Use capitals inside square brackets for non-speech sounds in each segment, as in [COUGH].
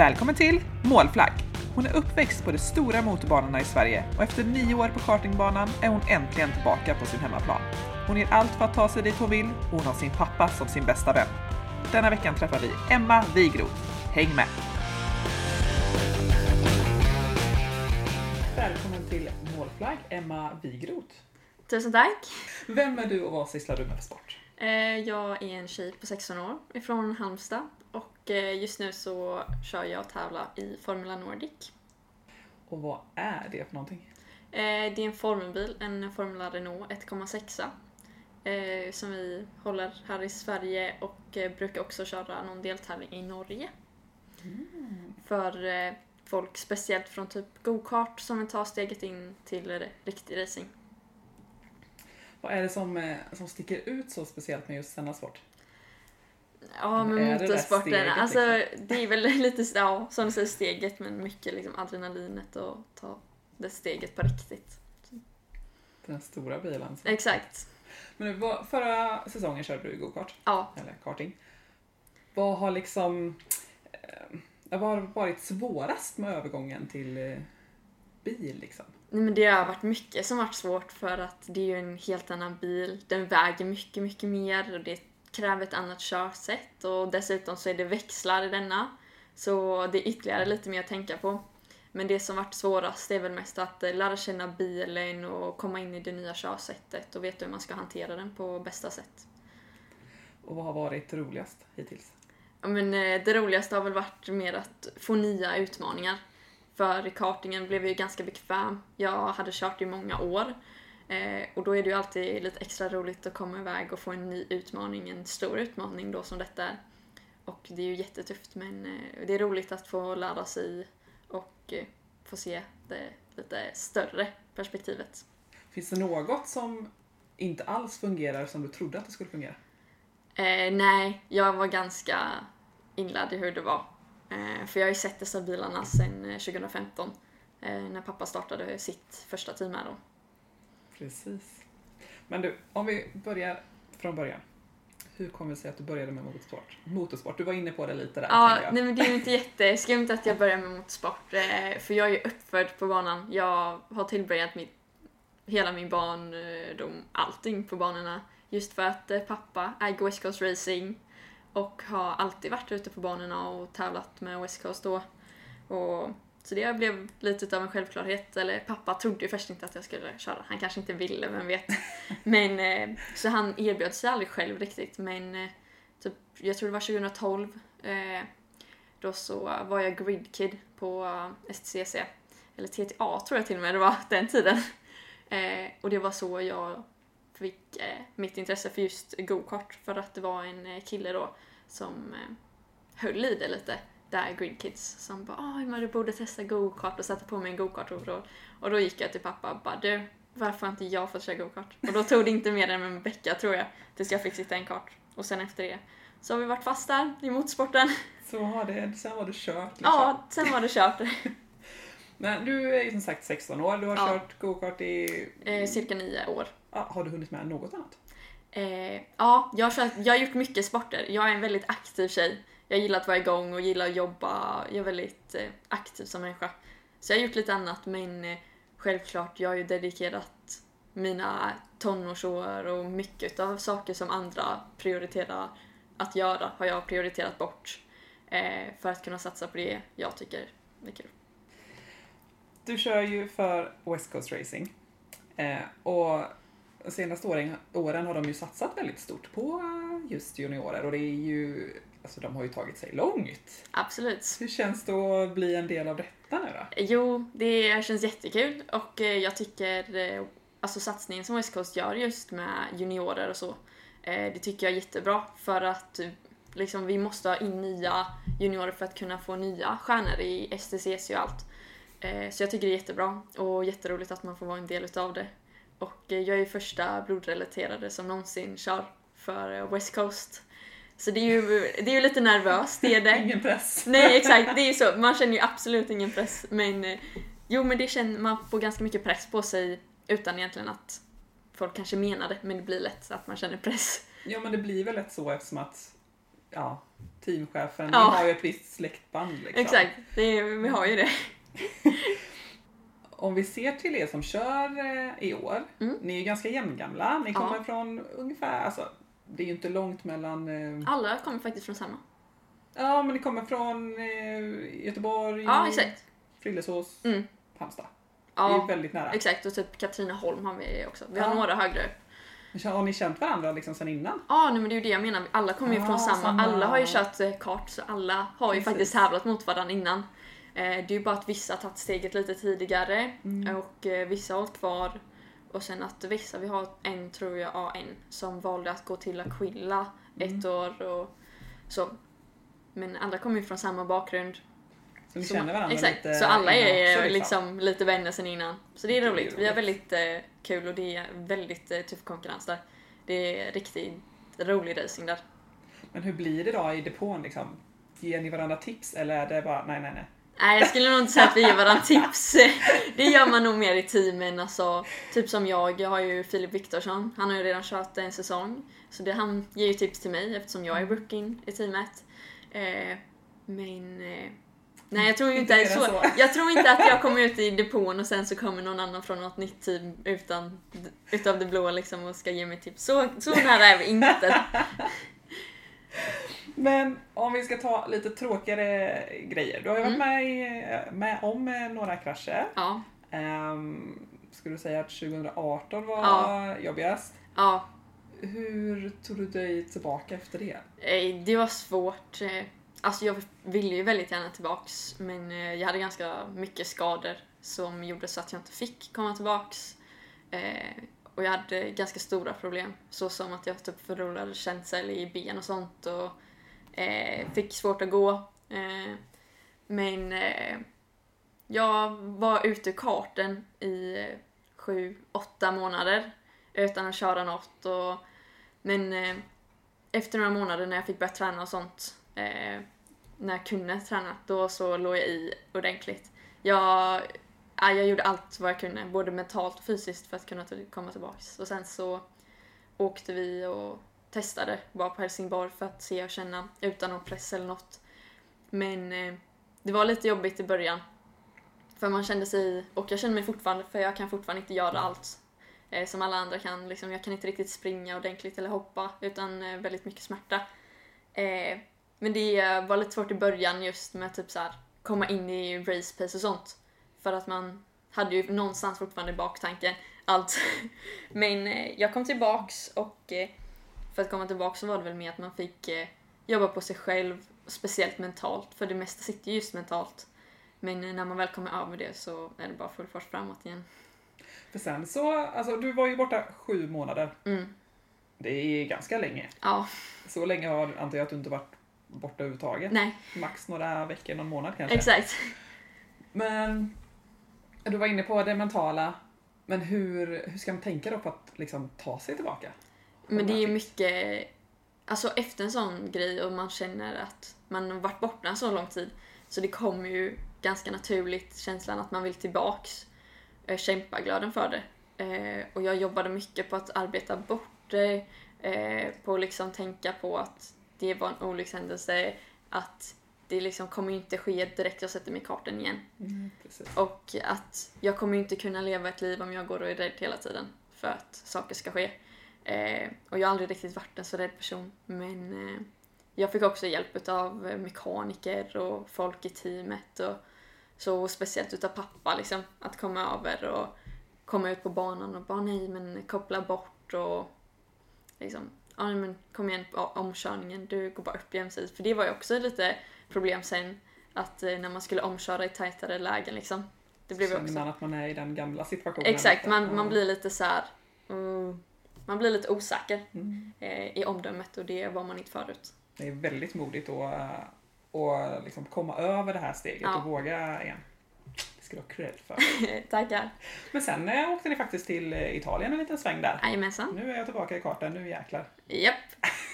Välkommen till Målflagg! Hon är uppväxt på de stora motorbanorna i Sverige och efter nio år på kartingbanan är hon äntligen tillbaka på sin hemmaplan. Hon ger allt för att ta sig dit hon vill och hon har sin pappa som sin bästa vän. Denna veckan träffar vi Emma Wigroth. Häng med! Välkommen till Målflagg, Emma Wigroth. Tusen tack! Vem är du och vad sysslar du med för sport? Eh, Jag är en tjej på 16 år ifrån Halmstad och just nu så kör jag och tävlar i Formula Nordic. Och vad är det för någonting? Eh, Det är en formelbil, en Formula Renault 1,6 eh, som vi håller här i Sverige och eh, brukar också köra någon deltävling i Norge. För eh, folk speciellt från typ go-kart som vill ta steget in till eh, riktig racing. Vad är det som, eh, som sticker ut så speciellt med just denna sport? Ja, Men är det motorsporten, steget, alltså liksom? det är väl [LAUGHS] lite, ja, som du säger steget men mycket liksom adrenalinet och ta det steget på riktigt. Den stora bilen. Exakt. Men nu, förra säsongen körde du go-kart, Ja. eller karting. Vad har liksom... Eh, vad har varit svårast med övergången till eh, bil liksom? Nej, men det har varit mycket som varit svårt för att det är ju en helt annan bil. Den väger mycket, mycket mer och det kräver ett annat körsätt och dessutom så är det växlar i denna. Så det är ytterligare lite mer att tänka på. Men det som varit svårast är väl mest att eh, lära känna bilen och komma in i det nya körsättet och veta hur man ska hantera den på bästa sätt. Och vad har varit roligast hittills? Ja, men eh, det roligaste har väl varit mer att få nya utmaningar. För kartingen blev ju ganska bekväm. Jag hade kört i många år. Eh, och då är det ju alltid lite extra roligt att komma iväg och få en ny utmaning, en stor utmaning då som detta är. Och det är ju jättetufft men eh, det är roligt att få lära sig och eh, få se det lite större perspektivet. Finns det något som inte alls fungerar som du trodde att det skulle fungera? Eh, nej, jag var ganska inlärd i hur det var. Eh, för jag har ju sett dessa bilarna sedan eh, 2015. Eh, när pappa startade sitt första team här då. Precis. Men du, om vi börjar från början. Hur kommer det sig att du började med motorsport? Motorsport, du var inne på det lite där. Ja, nej men det är ju inte jätteskumt att jag börjar med motorsport. Eh, för jag är ju uppfödd på banan. Jag har tillbringat mitt, hela min barndom, allting på banorna. Just för att eh, pappa äger West Coast Racing och har alltid varit ute på banorna och tävlat med West Coast då. Och, så det blev lite av en självklarhet. Eller pappa trodde ju först inte att jag skulle köra. Han kanske inte ville, vem vet. [LAUGHS] Men, eh, så han erbjöd sig aldrig själv riktigt. Men eh, typ, jag tror det var 2012. Eh, då så var jag gridkid på STCC. Eller TTA tror jag till och med det var [LAUGHS] den tiden. Och det var så jag fick mitt intresse för just go-kart. För att det var en kille då som höll i det lite. Där gridkids som bara ah, men du borde testa go-kart och sätta på mig en go-kart och då, gick jag till pappa och bara du varför har inte jag fått köra go-kart? Och då tog det inte mer än en vecka tror jag tills jag fick sitta i en kart. Och sen efter det så har vi varit fast där i motorsporten. Så har det, sen var det kört liksom. Ja, sen var det kört. [LAUGHS] Men du är ju som sagt 16 år, du har Ja. kört go-kart i... Eh, cirka nio år. Ja, har du hunnit med något annat? Eh, ja, jag har, kört, jag har gjort mycket sporter. Jag är en väldigt aktiv tjej. Jag gillar att vara igång och gillar att jobba. Jag är väldigt eh, aktiv som människa. Så jag har gjort lite annat men eh, självklart, jag har ju dedikerat mina tonårsår och mycket av saker som andra prioriterar att göra har jag prioriterat bort. Eh, för att kunna satsa på det jag tycker är kul. Du kör ju för West Coast Racing. Eh, och de senaste åren, åren har de ju satsat väldigt stort på just juniorer och det är ju, alltså de har ju tagit sig långt. Absolut. Hur känns det att bli en del av detta nu då? Jo, det känns jättekul och eh, jag tycker eh, alltså satsningen som West Coast gör just med juniorer och så, eh, det tycker jag är jättebra för att liksom, vi måste ha in nya juniorer för att kunna få nya stjärnor i STCC och allt. Så jag tycker det är jättebra och jätteroligt att man får vara en del utav det. Och jag är ju första blodrelaterade som någonsin kör för West Coast. Så det är ju, det är ju lite nervöst, det är det. [LAUGHS] Ingen press. Nej exakt, det är ju så. Man känner ju absolut ingen press. Men eh, jo men det känner man får ganska mycket press på sig utan egentligen att folk kanske menar det. Men det blir lätt att man känner press. Ja men det blir väl lätt så eftersom att ja, teamchefen, Ja. har ju ett visst släktband. Liksom. Exakt, det vi har ju det. [LAUGHS] Om vi ser till er som kör eh, i år, Mm. ni är ju ganska jämngamla. Ni Ja. kommer från ungefär, alltså det är ju inte långt mellan eh, Alla kommer faktiskt från samma. Ja, men ni kommer från eh, Göteborg, Ja, exakt. Frillesås, Mm. Halmstad. Det är Ja, väldigt nära. exakt. Och typ Katrineholm har vi också. Vi har Ja. några högre. Har ni känt varandra liksom sen innan? Ja, nej, men det är ju det jag menar. Alla kommer ju Ja, från samma. samma. Alla har ju kört eh, kart, så alla har ju Precis. faktiskt tävlat mot varandra innan. Eh, Det är ju bara att vissa har tagit steget lite tidigare Mm. och eh, vissa har hållit kvar. Och sen att vissa, vi har en tror jag, ja, en som valde att gå till Aquila ett Mm. år och så. Men andra kommer ju från samma bakgrund. Så ni känner varandra Exakt, lite så alla är också, liksom. lite vänner sen innan. Så det är Det är roligt. Vi har roligt. väldigt eh, kul och det är väldigt eh, tuff konkurrens där. Det är riktigt rolig racing där. Men hur blir det då i depån liksom? Ger ni varandra tips eller är det bara nej, nej, nej? Nej, jag skulle nog inte säga att vi ger varandra tips. [LAUGHS] Det gör man nog mer i teamen. Alltså, typ som jag, jag har ju Filip Viktorsson. Han har ju redan kört en säsong. Så det, han ger ju tips till mig eftersom jag är rookin i teamet. Eh, men... Eh, nej, jag tror ju inte Inte så. så. Jag tror inte att jag kommer ut i depån och sen så kommer någon annan från något nytt team utan, utav det blå liksom och ska ge mig tips. Så, så nära är vi inte. [LAUGHS] Men om vi ska ta lite tråkigare grejer. Du har ju varit Mm. med, i, med om eh, några krascher. Ja, Um, skulle du säga att 2018 var Ja. jobbigast? ja. Hur tog du dig tillbaka efter det? Eh, Det var svårt. eh, Alltså jag ville ju väldigt gärna tillbaks men jag hade ganska mycket skador som gjorde så att jag inte fick komma tillbaks. Och jag hade ganska stora problem. Så som att jag typ förlorade känsel i ben och sånt och eh, fick svårt att gå. Eh, Men eh, jag var ute ur karten i sju, åtta månader utan att köra något. Och, men eh, efter några månader när jag fick börja träna och sånt, eh, när jag kunde träna, då så låg jag i ordentligt. Jag, ja, jag gjorde allt vad jag kunde, både mentalt och fysiskt för att kunna komma tillbaks. Och sen så åkte vi och testade bara på Helsingborg för att se och känna utan någon press eller något. Men eh, det var lite jobbigt i början. För man kände sig, och jag känner mig fortfarande, för jag kan fortfarande inte göra allt eh, som alla andra kan. Liksom, jag kan inte riktigt springa ordentligt eller hoppa utan eh, väldigt mycket smärta. Eh, men det var lite svårt i början just med typ så här, komma in i race pace och sånt. För att man hade ju någonstans fortfarande i baktanken allt. [LAUGHS] Men eh, jag kom tillbaks och eh, för att komma tillbaks så var det väl mer att man fick eh, jobba på sig själv, speciellt mentalt, för det mesta sitter ju just mentalt. Men när man väl kommer över det så är det bara full fart framåt igen. För sen så, alltså du var ju borta sju månader. Mm. Det är ganska länge. Ja, Så länge har antar jag att du inte varit borta överhuvudtaget. nej, Max några veckor, någon månad kanske. exakt. Men du var inne på det mentala. Men hur, hur ska man tänka då på att liksom ta sig tillbaka? Men det är ju mycket, alltså efter en sån grej och man känner att man har varit borta en så lång tid så det kommer ju ganska naturligt känslan att man vill tillbaks. Jag kämpar glöden för det. Eh, och jag jobbade mycket på att arbeta bort det, eh, på att liksom tänka på att det var en olyckshändelse, att det liksom kommer ju inte ske direkt jag sätter mig i kartan igen. Mm. Och att jag kommer ju inte kunna leva ett liv om jag går och är rädd hela tiden för att saker ska ske. Eh, och jag har aldrig riktigt varit en så rädd person. Men eh, jag fick också hjälp av mekaniker och folk i teamet. Och så speciellt utav pappa liksom. Att komma över och komma ut på banan och bara nej men koppla bort och liksom ja men kom igen på omkörningen, du går bara upp jämsides. För det var ju också lite problem sen att eh, när man skulle omköra i tajtare lägen liksom. Det blev Känner också... man att man är i den gamla situationen? Exakt, man, man blir lite så här. mm, man blir lite osäker Mm. eh, i omdömet och det var man inte förut. Det är väldigt modigt att, att liksom komma över det här steget Ja. och våga igen. Det ska du ha cred för. [LAUGHS] Tackar. Men sen eh, åkte ni faktiskt till eh, Italien en liten sväng där. Jajamensan. Nu är jag tillbaka i kartan, nu jäklar. Japp.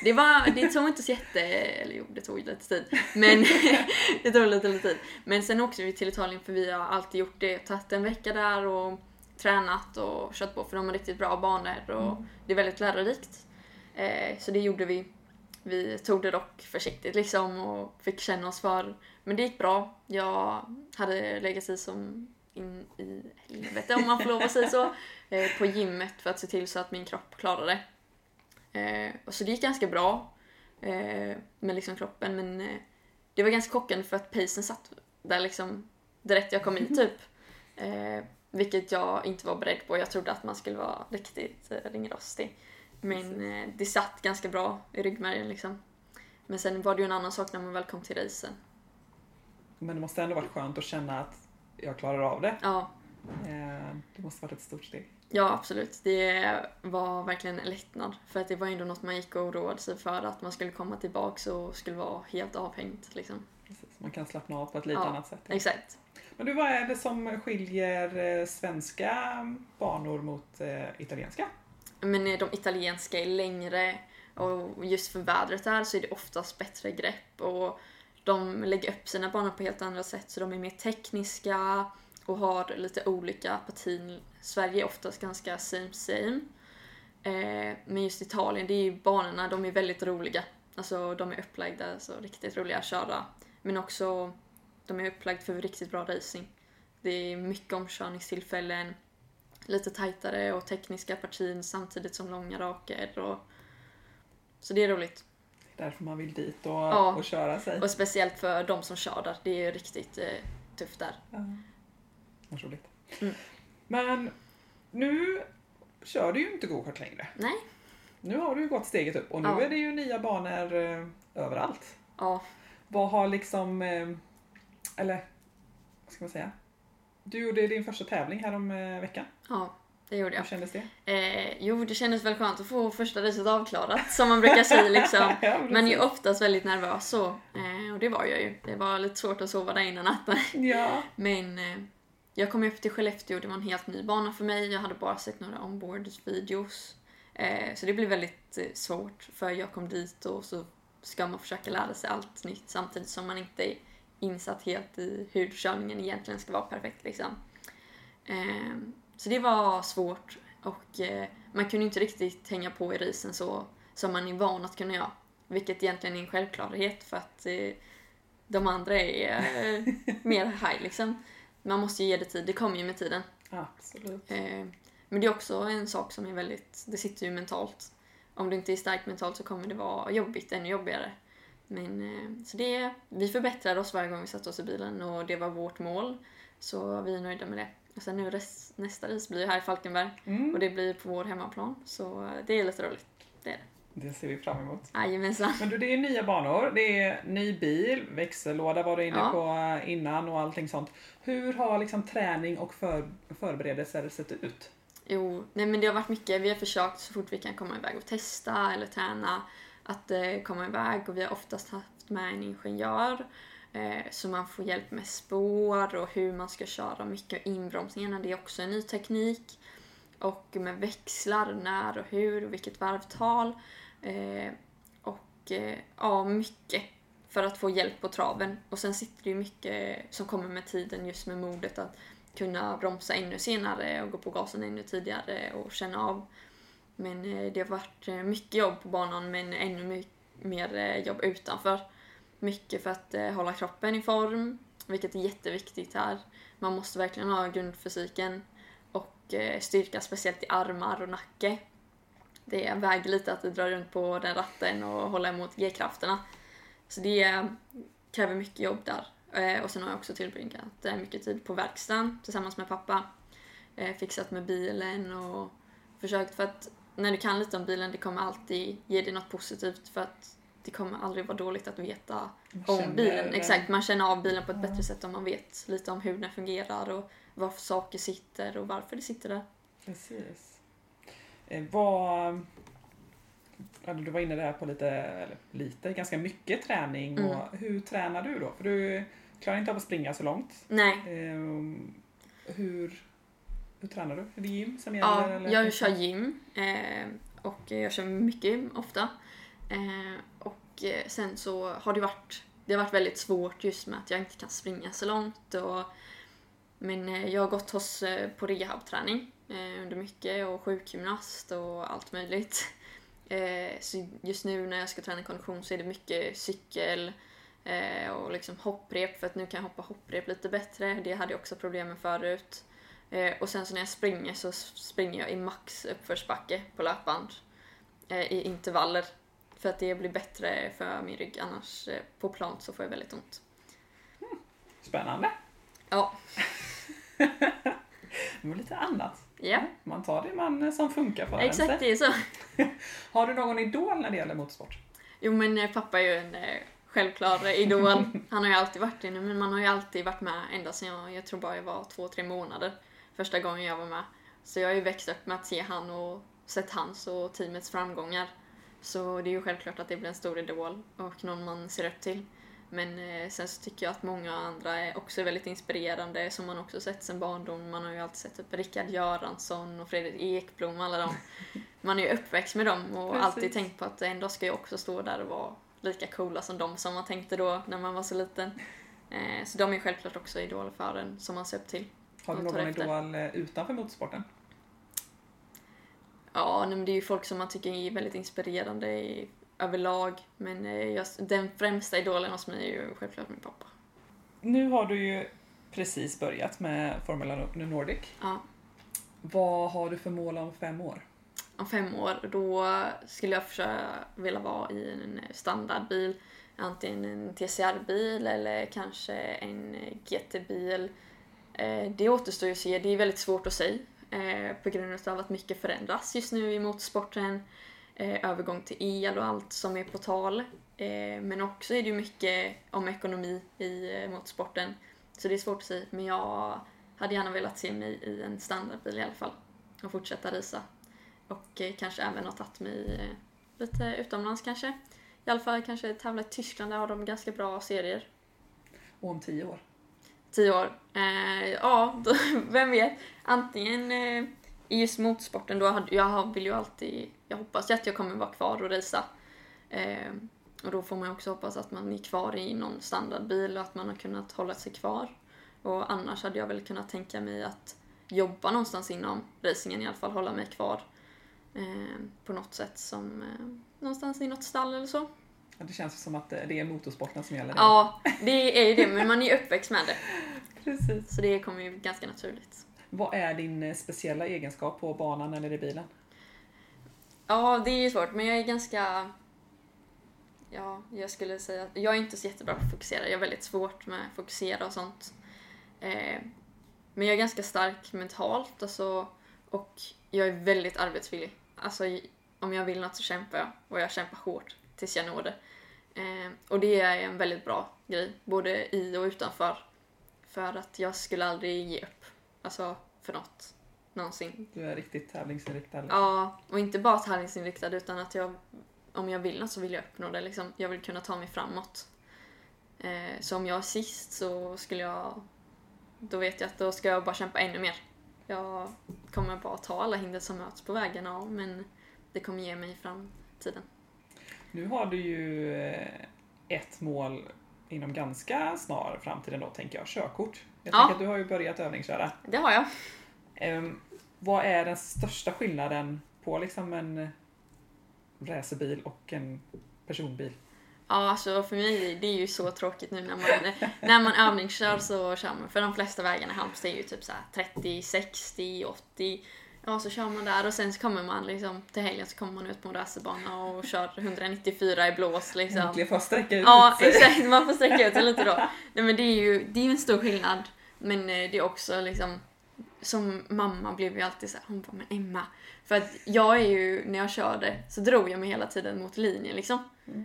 Det, var, det tog inte så jätte... Eller jo, det tog lite tid. Men [LAUGHS] det tog lite, lite tid. Men sen åkte vi till Italien för vi har alltid gjort det. Tagit en vecka där och tränat och kört på för de har riktigt bra banor och det är väldigt lärorikt. Eh, så det gjorde vi. vi tog det dock försiktigt liksom och fick känna oss för. Men det gick bra. Jag hade legat i som in i helvete om man får lov att säga så. [LAUGHS] Eh, på gymmet för att se till så att min kropp klarade det. Eh, och så det gick ganska bra eh, med liksom kroppen men eh, det var ganska chockande för att pacen satt där liksom direkt jag kom in typ. Eh, vilket jag inte var beredd på. Jag trodde att man skulle vara riktigt eh, ringrostig. Men eh, det satt ganska bra i ryggmärgen liksom. Men sen var det ju en annan sak när man väl kom till racen. Men det måste ändå varit skönt att känna att jag klarar av det. Ja, Det måste varit ett stort steg. Ja absolut. Det var verkligen en lättnad. För att det var ändå något man gick och oroade sig för. Att man skulle komma tillbaks och skulle vara helt avhängt liksom. Precis. Man kan slappna av på ett lite Ja, annat sätt. Exakt. Men du, vad är det som skiljer eh, svenska banor mot eh, italienska? Men eh, de italienska är längre och just för vädret här så är det oftast bättre grepp och de lägger upp sina banor på helt andra sätt så de är mer tekniska och har lite olika patin. Sverige är oftast ganska same same. Eh, men just Italien, det är ju banorna, de är väldigt roliga. Alltså de är upplagda så riktigt roliga att köra. Men också, de är upplagda för riktigt bra racing. Det är mycket omkörningstillfällen, lite tajtare och tekniska partin samtidigt som långa raker. Och... Så det är roligt. Det är därför man vill dit och, Ja. och köra sig. Och speciellt för de som kör där. Det är riktigt eh, tufft där. Ja. Vad roligt. Mm. Men nu kör du ju inte gokart längre. Nej. Nu har du ju gått steget upp och nu Ja. är det ju nya banor eh, överallt. Ja, Vad har liksom, eh, eller vad ska man säga? Du gjorde din första tävling här om eh, veckan. ja det gjorde Hur jag. kändes det? Eh, jo, det kändes väl skönt att få första racet avklarat, som man brukar säga liksom. [LAUGHS] Ja, Man är ju oftast väldigt nervös så. Eh, och det var jag ju. Det var lite svårt att sova där innan natten. Ja. Men eh, jag kom upp till Skellefteå, det var en helt ny bana för mig. Jag hade bara sett några onboard-videos. Eh, så det blev väldigt eh, svårt för jag kom dit och så ska man försöka lära sig allt nytt samtidigt som man inte är insatt helt i hur körningen egentligen ska vara perfekt liksom. Eh, så det var svårt och eh, man kunde inte riktigt hänga på i risen så som man är van att kunna göra. Vilket egentligen är en självklarhet för att eh, de andra är eh, [LAUGHS] mer high liksom. Man måste ju ge det tid, det kommer ju med tiden. Absolut. Eh, men det är också en sak som är väldigt, det sitter ju mentalt. Om du inte är stark mentalt så kommer det vara jobbigt, ännu jobbigare. Men eh, så det, vi förbättrade oss varje gång vi satte oss i bilen och det var vårt mål. Så vi är nöjda med det. Och sen nu res, nästa race blir ju här i Falkenberg Mm. och det blir på vår hemmaplan. Så eh, det är lite roligt. Det är det. Det ser vi fram emot. Jajamensan. Men du, det är nya banor, det är ny bil, växellåda var du inne Ja. på innan och allting sånt. Hur har liksom träning och för, förberedelser sett ut? Jo, nej men det har varit mycket. Vi har försökt så fort vi kan komma iväg och testa eller träna att eh, komma iväg och vi har oftast haft med en ingenjör eh, så man får hjälp med spår och hur man ska köra mycket inbromsningarna. Det är också en ny teknik. Och med växlar, när och hur och vilket varvtal. Eh, och eh, ja, mycket för att få hjälp på traven. Och sen sitter det ju mycket som kommer med tiden just med modet att kunna bromsa ännu senare och gå på gasen ännu tidigare och känna av. Men eh, det har varit eh, mycket jobb på banan men ännu my- mer eh, jobb utanför. Mycket för att eh, hålla kroppen i form, vilket är jätteviktigt här. Man måste verkligen ha grundfysiken och eh, styrka speciellt i armar och nacke. Det väger lite att dra runt på den ratten och hålla emot G-krafterna. Så det kräver mycket jobb där. Eh, Och sen har jag också tillbringat eh, mycket tid på verkstaden tillsammans med pappa. Eh, Fixat med bilen och försökt för att när du kan lite om bilen det kommer alltid ge dig något positivt för att det kommer aldrig vara dåligt att veta om bilen. Exakt, man känner av bilen på ett bättre sätt om man vet lite om hur den fungerar och varför saker sitter och varför det sitter där. Precis. Eh, vad... Du var inne där på lite, eller lite, ganska mycket träning. Mm. Och hur tränar du då? För du klarar inte av att springa så långt. Nej, Ehm, hur, hur tränar du? Är det gym som gäller? Ja, eller? jag kör gym eh, och jag kör mycket gym ofta. Eh, och eh, sen så har det varit, det har varit väldigt svårt just med att jag inte kan springa så långt. Och, men eh, jag har gått hos, eh, på rehabträning eh, under mycket och sjukgymnast och allt möjligt. [LAUGHS] Eh, så just nu när jag ska träna kondition så är det mycket cykel eh, och liksom hopprep för att nu kan jag hoppa hopprep lite bättre. Det hade jag också problem med förut. Eh, och sen så när jag springer så springer jag i max uppförsbacke på löpband eh, i intervaller. För att det blir bättre för min rygg annars eh, på plan så får jag väldigt ont. Spännande. Ja. [LAUGHS] Men lite annat. Ja, Man tar det man som funkar för en. exakt det är så. [LAUGHS] Har du någon idol när det gäller motorsport? Jo men eh, pappa är ju en eh, självklar idol. [LAUGHS] Han har ju alltid varit det, men man har ju alltid varit med ända sedan jag, jag tror bara jag var två, tre månader första gången jag var med. Så jag har ju växt upp med att se han och sett hans och teamets framgångar. Så det är ju självklart att det blir en stor idol och någon man ser upp till. Men eh, sen så tycker jag att många andra är också väldigt inspirerande som man också sett sen barndom. Man har ju alltid sett upp Rickard Göransson och Fredrik Ekblom alla dem. Man är ju uppväxt med dem och Precis. alltid tänkt på att en dag ska jag också stå där och vara lika coola som dem som man tänkte då när man var så liten. Eh, så de är självklart också idoler för en som man ser upp till. Har du någon idol eh, utanför motorsporten? Ja, men det är ju folk som man tycker är väldigt inspirerande i, överlag. Men eh, jag, den främsta idolen hos mig är ju självklart min pappa. Nu har du ju precis börjat med Formula Nordic. Ja. Vad har du för mål om fem år? om fem år, då skulle jag försöka vilja vara i en standardbil. Antingen en TCR-bil eller kanske en GT-bil. Eh, Det återstår ju att se, det är väldigt svårt att säga. eh, På grund av att mycket förändras just nu i motorsporten. Eh, Övergång till el och allt som är på tal. Eh, Men också är det ju mycket om ekonomi i eh, motorsporten. Så det är svårt att säga, men jag hade gärna velat se mig i en standardbil i alla fall. Och fortsätta risa. Och eh, kanske även har tagit mig eh, lite utomlands kanske. I alla fall kanske tävla i Tyskland, där har de ganska bra serier. Och om tio år? Tio år. Eh, ja, då, [LAUGHS] vem vet. Antingen eh, i just motorsporten, då jag vill ju alltid, jag hoppas ju att jag kommer vara kvar och racea. Eh, och då får man också hoppas att man är kvar i någon standardbil och att man har kunnat hålla sig kvar. Och annars hade jag väl kunnat tänka mig att jobba någonstans inom racingen i alla fall, hålla mig kvar. Eh, på något sätt som eh, någonstans i något stall eller så. Det känns som att eh, det är motorsporten som gäller. Ja, det är ju det, men man är ju uppväxt med det. [LAUGHS] Precis. Så det kommer ju ganska naturligt. Vad är din eh, speciella egenskap på banan eller i bilen? Ja, det är ju svårt, men jag är ganska... Ja, jag skulle säga att jag är inte så jättebra på att fokusera. Jag har väldigt svårt med att fokusera och sånt. Eh, men jag är ganska stark mentalt alltså, och jag är väldigt arbetsvillig. Alltså, om jag vill något så kämpar jag och jag kämpar hårt tills jag når det. Eh, och det är en väldigt bra grej, både i och utanför. För att jag skulle aldrig ge upp. Alltså, för något. Någonsin. Du är riktigt tävlingsinriktad. Ja, och inte bara tävlingsinriktad utan att jag, om jag vill något så vill jag uppnå det. Liksom. Jag vill kunna ta mig framåt. Eh, så om jag är sist så skulle jag, då vet jag att då ska jag bara kämpa ännu mer. Jag kommer bara ta alla hinder som möts på vägen, ja, men det kommer ge mig framtiden. Nu har du ju eh, ett mål inom ganska snar framtid då, tänker jag. Körkort. Jag Ja. tänker att du har ju börjat övningsköra. Det har jag. Ehm, vad är den största skillnaden på liksom en racerbil och en personbil? Ja, alltså för mig det är ju så tråkigt nu när man, [LAUGHS] när man övningskör så kör man, för de flesta vägarna i Halmstad är ju typ så här 30, 60, 80. Ja, så kör man där och sen så kommer man liksom till helgen så kommer man ut på en racerbana och kör 194 i blås liksom. Äntligen få sträcka ut Ja, sig. exakt. Man får sträcka ut det lite då. [LAUGHS] Nej men det är ju det är ju en stor skillnad. Men eh, det är också liksom som mamma blev ju alltid så här, hon bara men Emma. För att jag är ju, när jag körde så drog jag mig hela tiden mot linjen liksom.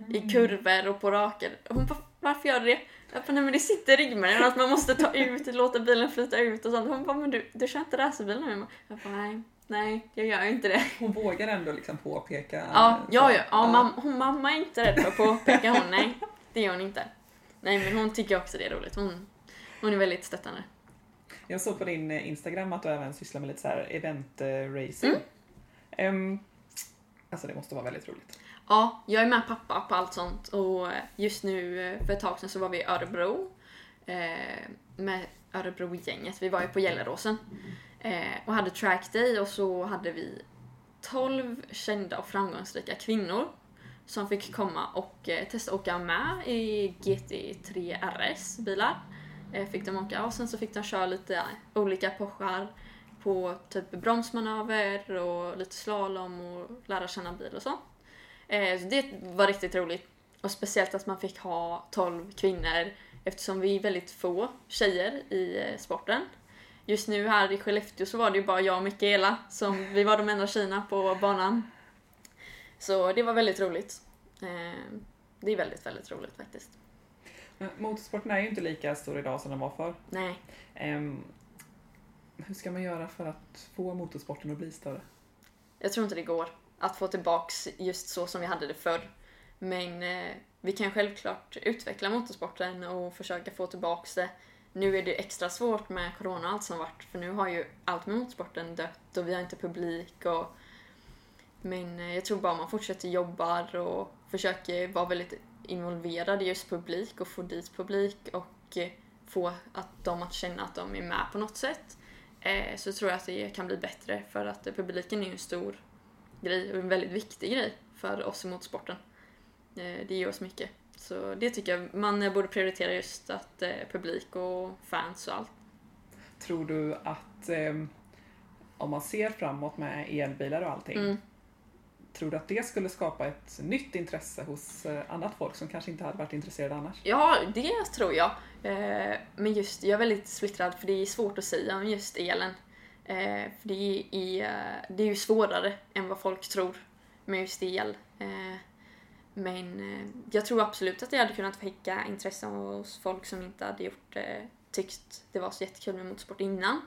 I kurvor och på raker. Och Hon bara, varför gör du det? Jag bara, nej men det sitter i ryggmärgen att man måste ta ut, låta bilen flyta ut och sånt. Hon bara, men du, du kör inte racerbil nu? Jag bara, nej, nej, jag gör inte det. Hon vågar ändå liksom påpeka. Ja, ja, ja. ja mam, hon, mamma är inte rädd för att påpeka hon, nej. Det är hon inte. Nej, men hon tycker också det är roligt. Hon, hon är väldigt stöttande. Jag såg på din eh, Instagram att du även sysslar med lite så här event eh, racing. Mm. Ehm, alltså det måste vara väldigt roligt. Ja, jag är med pappa på allt sånt och just nu eh, för ett tag sedan så var vi i Örebro eh, med Örebro-gänget. Vi var ju på Gelleråsen eh, och hade track day och så hade vi 12 kända och framgångsrika kvinnor som fick komma och eh, testa åka med i GT3 RS bilar. Eh, fick de åka och sen så fick de köra lite olika Porschar på typ bromsmanöver och lite slalom och lära känna bil och så. Eh, så det var riktigt roligt. Och speciellt att man fick ha 12 kvinnor eftersom vi är väldigt få tjejer i eh, sporten. Just nu här i Skellefteå så var det ju bara jag och Mikaela som [LAUGHS] vi var de enda tjejerna på banan. Så det var väldigt roligt. Det är väldigt, väldigt roligt faktiskt. Motorsporten är ju inte lika stor idag som den var förr. Nej. Ehm, hur ska man göra för att få motorsporten att bli större? Jag tror inte det går att få tillbaks just så som vi hade det förr. Men eh, vi kan självklart utveckla motorsporten och försöka få tillbaks det. Nu är det extra svårt med corona och allt som varit för nu har ju allt med motorsporten dött och vi har inte publik och men eh, jag tror bara man fortsätter jobba och försöker vara väldigt involverad i just publik och få dit publik och eh, få att de att känna att de är med på något sätt. Eh, så tror jag att det kan bli bättre för att publiken är en stor grej och en väldigt viktig grej för oss i motorsporten. Eh, det ger oss mycket. Så det tycker jag man borde prioritera just att publik och fans och allt. Tror du att om man ser framåt med elbilar och allting, Mm tror du att det skulle skapa ett nytt intresse hos eh, annat folk som kanske inte hade varit intresserade annars? Ja, det tror jag. Eh, men just, jag är väldigt splittrad för det är svårt att säga om just elen. Eh, för det är, det är ju svårare än vad folk tror med just el. Men jag tror absolut att det hade kunnat väcka intresse hos folk som inte hade gjort, tyckt det var så jättekul med motorsport innan.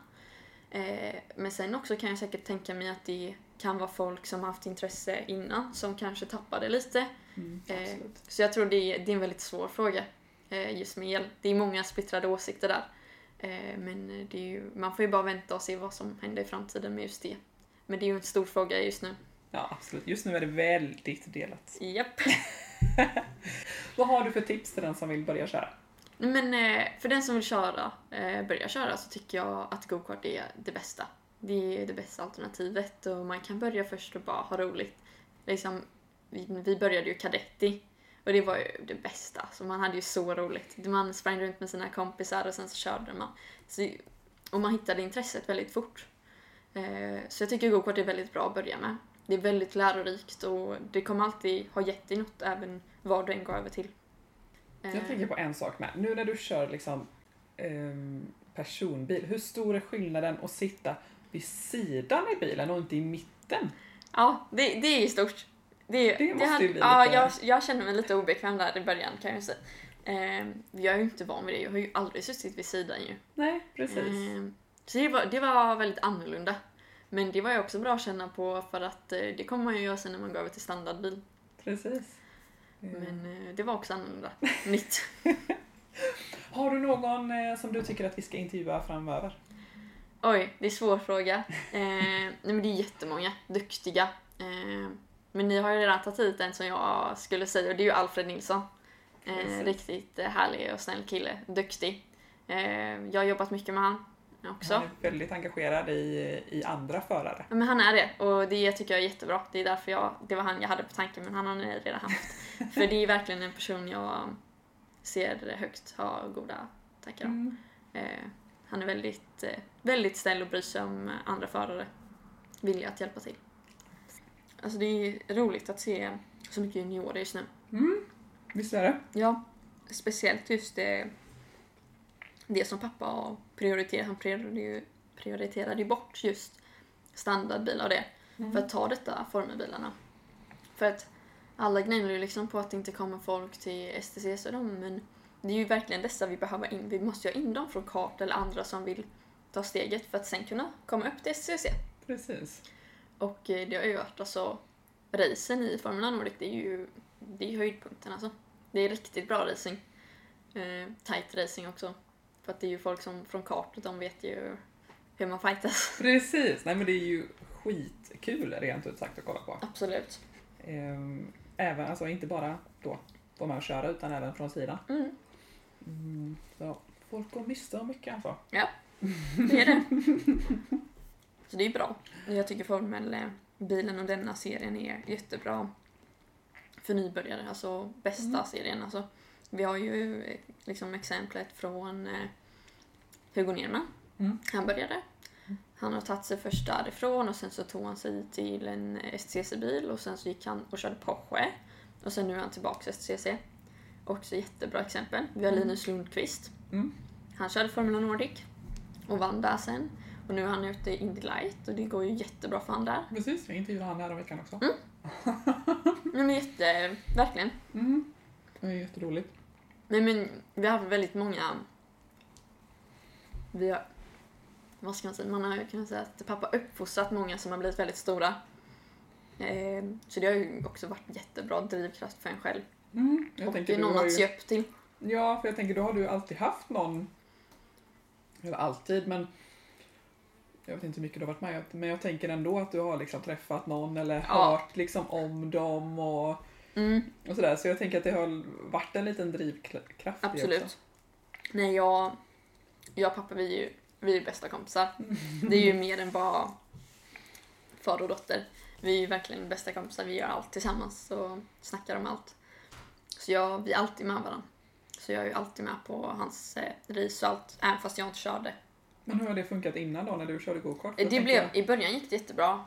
Men sen också kan jag säkert tänka mig att det kan vara folk som haft intresse innan som kanske tappade lite. Mm, Eh. Så jag tror det är, det är en väldigt svår fråga eh, just med el. Det är många splittrade åsikter där. Eh, men ju, man får ju bara vänta och se vad som händer i framtiden med just det. Men det är ju en stor fråga just nu. Ja, absolut. Just nu är det väldigt delat. Japp. [LAUGHS] Vad har du för tips till den som vill börja köra? Men eh, för den som vill köra, eh, börja köra så tycker jag att go-kart är det bästa. Det är det bästa alternativet och man kan börja först och bara ha roligt. Liksom, vi, vi började ju kadetti och det var ju det bästa. Så man hade ju så roligt. Man sprang runt med sina kompisar och sen så körde man. Så, och man hittade intresset väldigt fort. Eh, så jag tycker go-kart är väldigt bra att börja med. Det är väldigt lärorikt och det kommer alltid ha gett dig något även vad du än går över till. Jag Eh, tänker på en sak med. Nu när du kör liksom ehm, personbil, hur stor är skillnaden att sitta vid sidan i bilen och inte i mitten? Ja, det, det är stort. Det, Det måste hade, ju bli ja, lite- jag, jag känner mig lite obekväm där i början kan jag säga. Eh, jag är ju inte van vid det, jag har ju aldrig suttit vid sidan ju. Nej, precis. Eh, så det var, det var väldigt annorlunda. Men det var ju också bra att känna på för att eh, det kommer man ju göra sen när man går över till standardbil. Precis. Eh, Men eh, det var också annorlunda. Nytt. [LAUGHS] Har du någon eh, som du tycker att vi ska intervjua framöver? Oj, det är en svår fråga. Eh, nej men det är jättemånga duktiga. Eh, men ni har ju redan tagit hit en som jag skulle säga och det är ju Alfred Nilsson. Eh, riktigt eh, härlig och snäll kille, duktig. Eh, jag har jobbat mycket med han också. Han är väldigt engagerad i, i andra förare. Ja, Men han är det och det tycker jag är jättebra. Det är därför jag, det var han jag hade på tanken men han har ni redan haft. [LAUGHS] För det är verkligen en person jag ser högt, har goda tankar om. Mm. Eh, han är väldigt, eh, väldigt snäll och bryr sig om andra förare. Villig att hjälpa till. Alltså det är roligt att se så mycket juniorer just nu. Mm. Visst är det? Ja, speciellt just det, det som pappa prioriterade. Han prioriterade ju, prioriterade ju bort just standardbilar och det. För att ta detta formelbilarna. För att alla gnäller ju liksom på att det inte kommer folk till STCC och dem, men det är ju verkligen dessa vi behöver in. Vi måste ju ha in dem från kart eller andra som vill ta steget för att sen kunna komma upp till STCC. Precis. Och eh, det har ju varit alltså racen i Formula Nordic, det är ju det är höjdpunkten alltså. Det är riktigt bra racing. Eh, tight racing också. För att det är ju folk som från kartet, de vet ju hur man fightas. [LAUGHS] Precis. Nej men det är ju skitkul rent ut sagt att kolla på. Absolut. Ehm, Även, alltså inte bara då få med och köra utan även från sidan. Mm, Mm. Så folk går miste om mycket alltså. det är det. [LAUGHS] Så det är bra. Jag tycker Formel, eh, bilen och denna serien är jättebra för nybörjare, alltså bästa Mm. serien. Alltså, vi har ju eh, liksom exemplet från eh, Hugo Nerman. Mm. Han började. Han har tagit sig först därifrån och sen så tog han sig till en STCC-bil och sen så gick han och körde Porsche. Och sen nu är han tillbaka till STCC. Också jättebra exempel. Vi har Mm. Linus Lundqvist. Mm. Han körde Formula Nordic och vann där sen. Och nu är han ute i Indy Light och det går ju jättebra för han där. Precis, vi intervjuade han här veckan också. Nej [LAUGHS] men jätte, verkligen. Mm. Det är jätteroligt. Nej men vi har haft väldigt många... Vi har... Vad ska man säga? Man har kunnat säga att pappa uppfostrat många som har blivit väldigt stora. Eh, så det har ju också varit jättebra drivkraft för en själv. Mm. Jag och det tänker, är du någon att ju... se upp till. Ja, för jag tänker då har du alltid haft någon, eller alltid, men jag vet inte hur mycket du har varit med men jag tänker ändå att du har liksom träffat någon eller Ja. hört liksom om dem och, Mm, och sådär. Så jag tänker att det har varit en liten drivkraft det också. absolut. Nej, jag, jag och pappa vi är ju vi är bästa kompisar. [LAUGHS] Det är ju mer än bara far och dotter. Vi är ju verkligen bästa kompisar. Vi gör allt tillsammans och snackar om allt. Så jag, vi är alltid med varandra. Så jag är ju alltid med på hans eh, race och allt, även fast jag inte körde. Men hur har det funkat innan då när du körde gokart? Det Jag tänker- blev, I början gick det jättebra.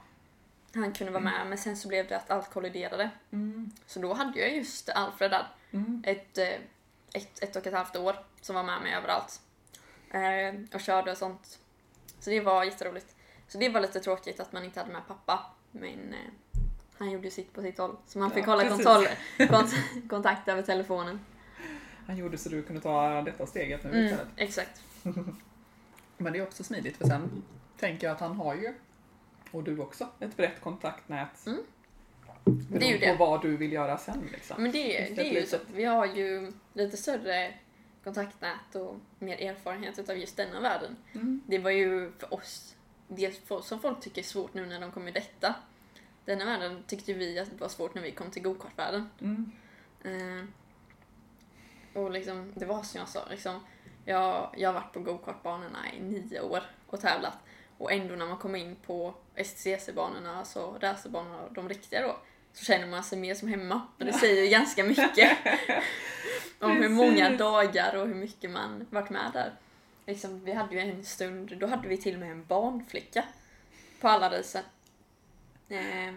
Han kunde vara med, men sen så blev det att allt kolliderade. Mm. Så då hade jag just Alfred där. Mm. Ett, eh, ett, ett och ett halvt år som var med mig överallt. Eh, och körde och sånt. Så det var jätteroligt. Så det var lite tråkigt att man inte hade med pappa. Men eh, han gjorde sitt på sitt håll. Så man fick Ja, hålla precis. kontroll, [LAUGHS] kont- kontakt över telefonen. Han gjorde så du kunde ta detta steget nu Mm, istället. exakt. [LAUGHS] Men det är också smidigt för sen tänker jag att han har ju, och du också, ett brett kontaktnät. Mm. Det är ju det. på vad du vill göra sen liksom. Men det, Just det är ju så. Vi har ju lite större kontaktnät och mer erfarenhet utav just denna världen. Mm. Det var ju för oss, det som folk tycker är svårt nu när de kommer i detta. Denna världen tyckte vi att det var svårt när vi kom till gokartvärlden. Mm. Eh, och liksom, det var som jag sa, liksom, jag, jag har varit på gokartbanorna i nio år och tävlat. Och ändå när man kommer in på STCC-banorna, alltså racerbanorna, de riktiga då, så känner man sig mer som hemma. Och det säger ju ganska mycket [LAUGHS] om hur många dagar och hur mycket man varit med där. Liksom, vi hade ju en stund, då hade vi till och med en barnflicka på alla racen. Eh,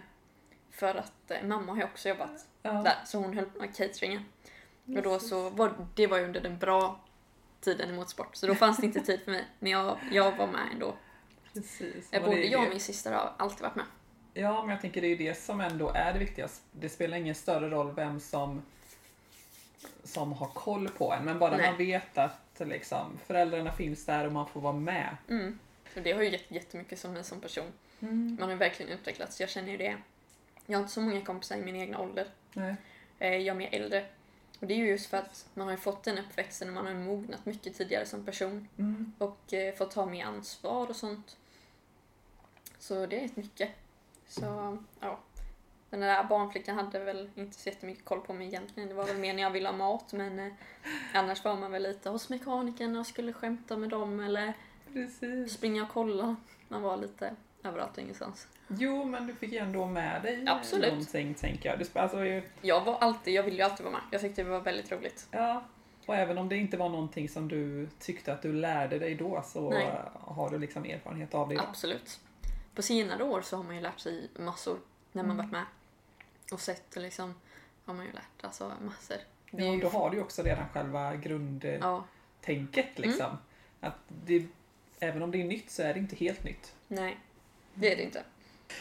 för att eh, mamma har ju också jobbat Ja. där, så hon höll på med cateringen. Och då så var, det var ju under den bra tiden i motorsport, så då fanns det inte tid för mig. Men jag, jag var med ändå. Precis. Både det jag och min syster har alltid varit med. Ja, men jag tänker det är ju det som ändå är det viktigaste. Det spelar ingen större roll vem som, som har koll på en, men bara Nej. man vet att liksom, föräldrarna finns där och man får vara med. Mm. Och det har ju gett jättemycket som mig som person. Man har verkligen utvecklats, jag känner ju det. Jag har inte så många kompisar i min egna ålder. Nej. Eh, Jag är mer äldre. Och det är ju just för att man har fått den uppväxten och man har mognat mycket tidigare som person. Mm. och eh, fått ta mer ansvar och sånt. Så det är ett mycket. Så, ja. Den där barnflickan hade väl inte så jättemycket koll på mig egentligen. Det var väl mer när jag ville ha mat men eh, annars var man väl lite hos mekanikerna och skulle skämta med dem eller Precis. springa och kolla. Man var lite överallt och ingenstans. Jo, men du fick ju ändå med dig Absolut. någonting, tänker jag. Du, alltså, ju- Jag var alltid, jag ville ju alltid vara med. Jag tyckte det var väldigt roligt. ja. Och även om det inte var någonting som du tyckte att du lärde dig då så Nej. har du liksom erfarenhet av det idag. Absolut. På senare år så har man ju lärt sig massor när man Mm. varit med. Och sett liksom, har man ju lärt alltså massor. Ja, ju då har du ju också redan själva grundtänket Ja, liksom. Att det, även om det är nytt så är det inte helt nytt. nej. Det är det inte.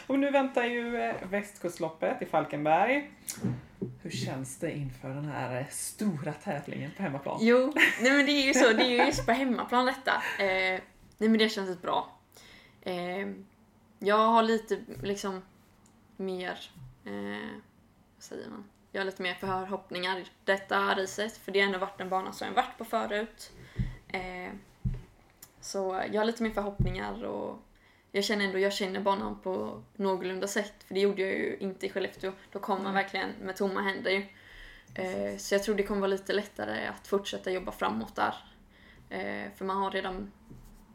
Och nu väntar ju eh, Västkustloppet i Falkenberg. Hur känns det inför den här eh, stora tävlingen på hemmaplan? Jo, nej men det är ju så. Det är ju just på hemmaplan detta. Eh, nej men det känns bra. Eh, jag har lite liksom mer, eh, vad säger man? Jag har lite mer förhoppningar detta racet. För det har ändå varit en bana som jag varit på förut. Eh, så jag har lite mer förhoppningar och jag känner ändå, jag känner banan på någorlunda sätt. För det gjorde jag ju inte i Skellefteå. Då kom man verkligen med tomma händer ju. Eh, så jag tror det kommer vara lite lättare att fortsätta jobba framåt där. Eh, för man har redan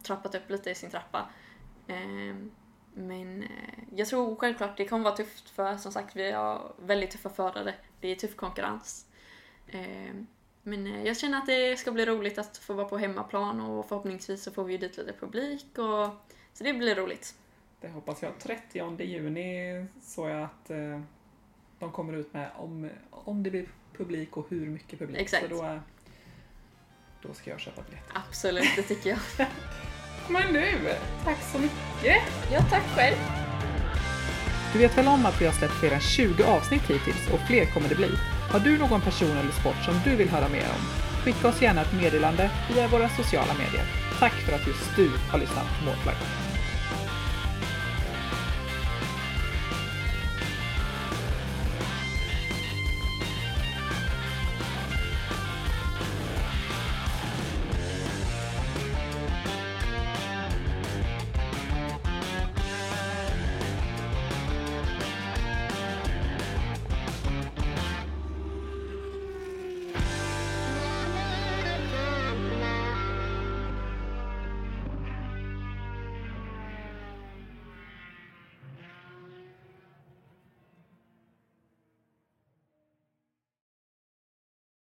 trappat upp lite i sin trappa. Eh, men eh, jag tror självklart det kommer vara tufft för som sagt vi har väldigt tuffa förare. Det är tuff konkurrens. Eh, men eh, jag känner att det ska bli roligt att få vara på hemmaplan och förhoppningsvis så får vi dit lite publik och så det blir roligt. Det hoppas jag. 30 juni såg jag att eh, de kommer ut med om, om det blir publik och hur mycket publik. Exakt. Så då, då ska jag köpa biljett. Absolut, det tycker jag. [LAUGHS] Men du, tack så mycket! ja, tack själv! Du vet väl om att vi har släppt fler än 20 avsnitt hittills och fler kommer det bli. Har du någon person eller sport som du vill höra mer om? Skicka oss gärna ett meddelande via våra sociala medier. Tack för att just du har lyssnat på Målflagg.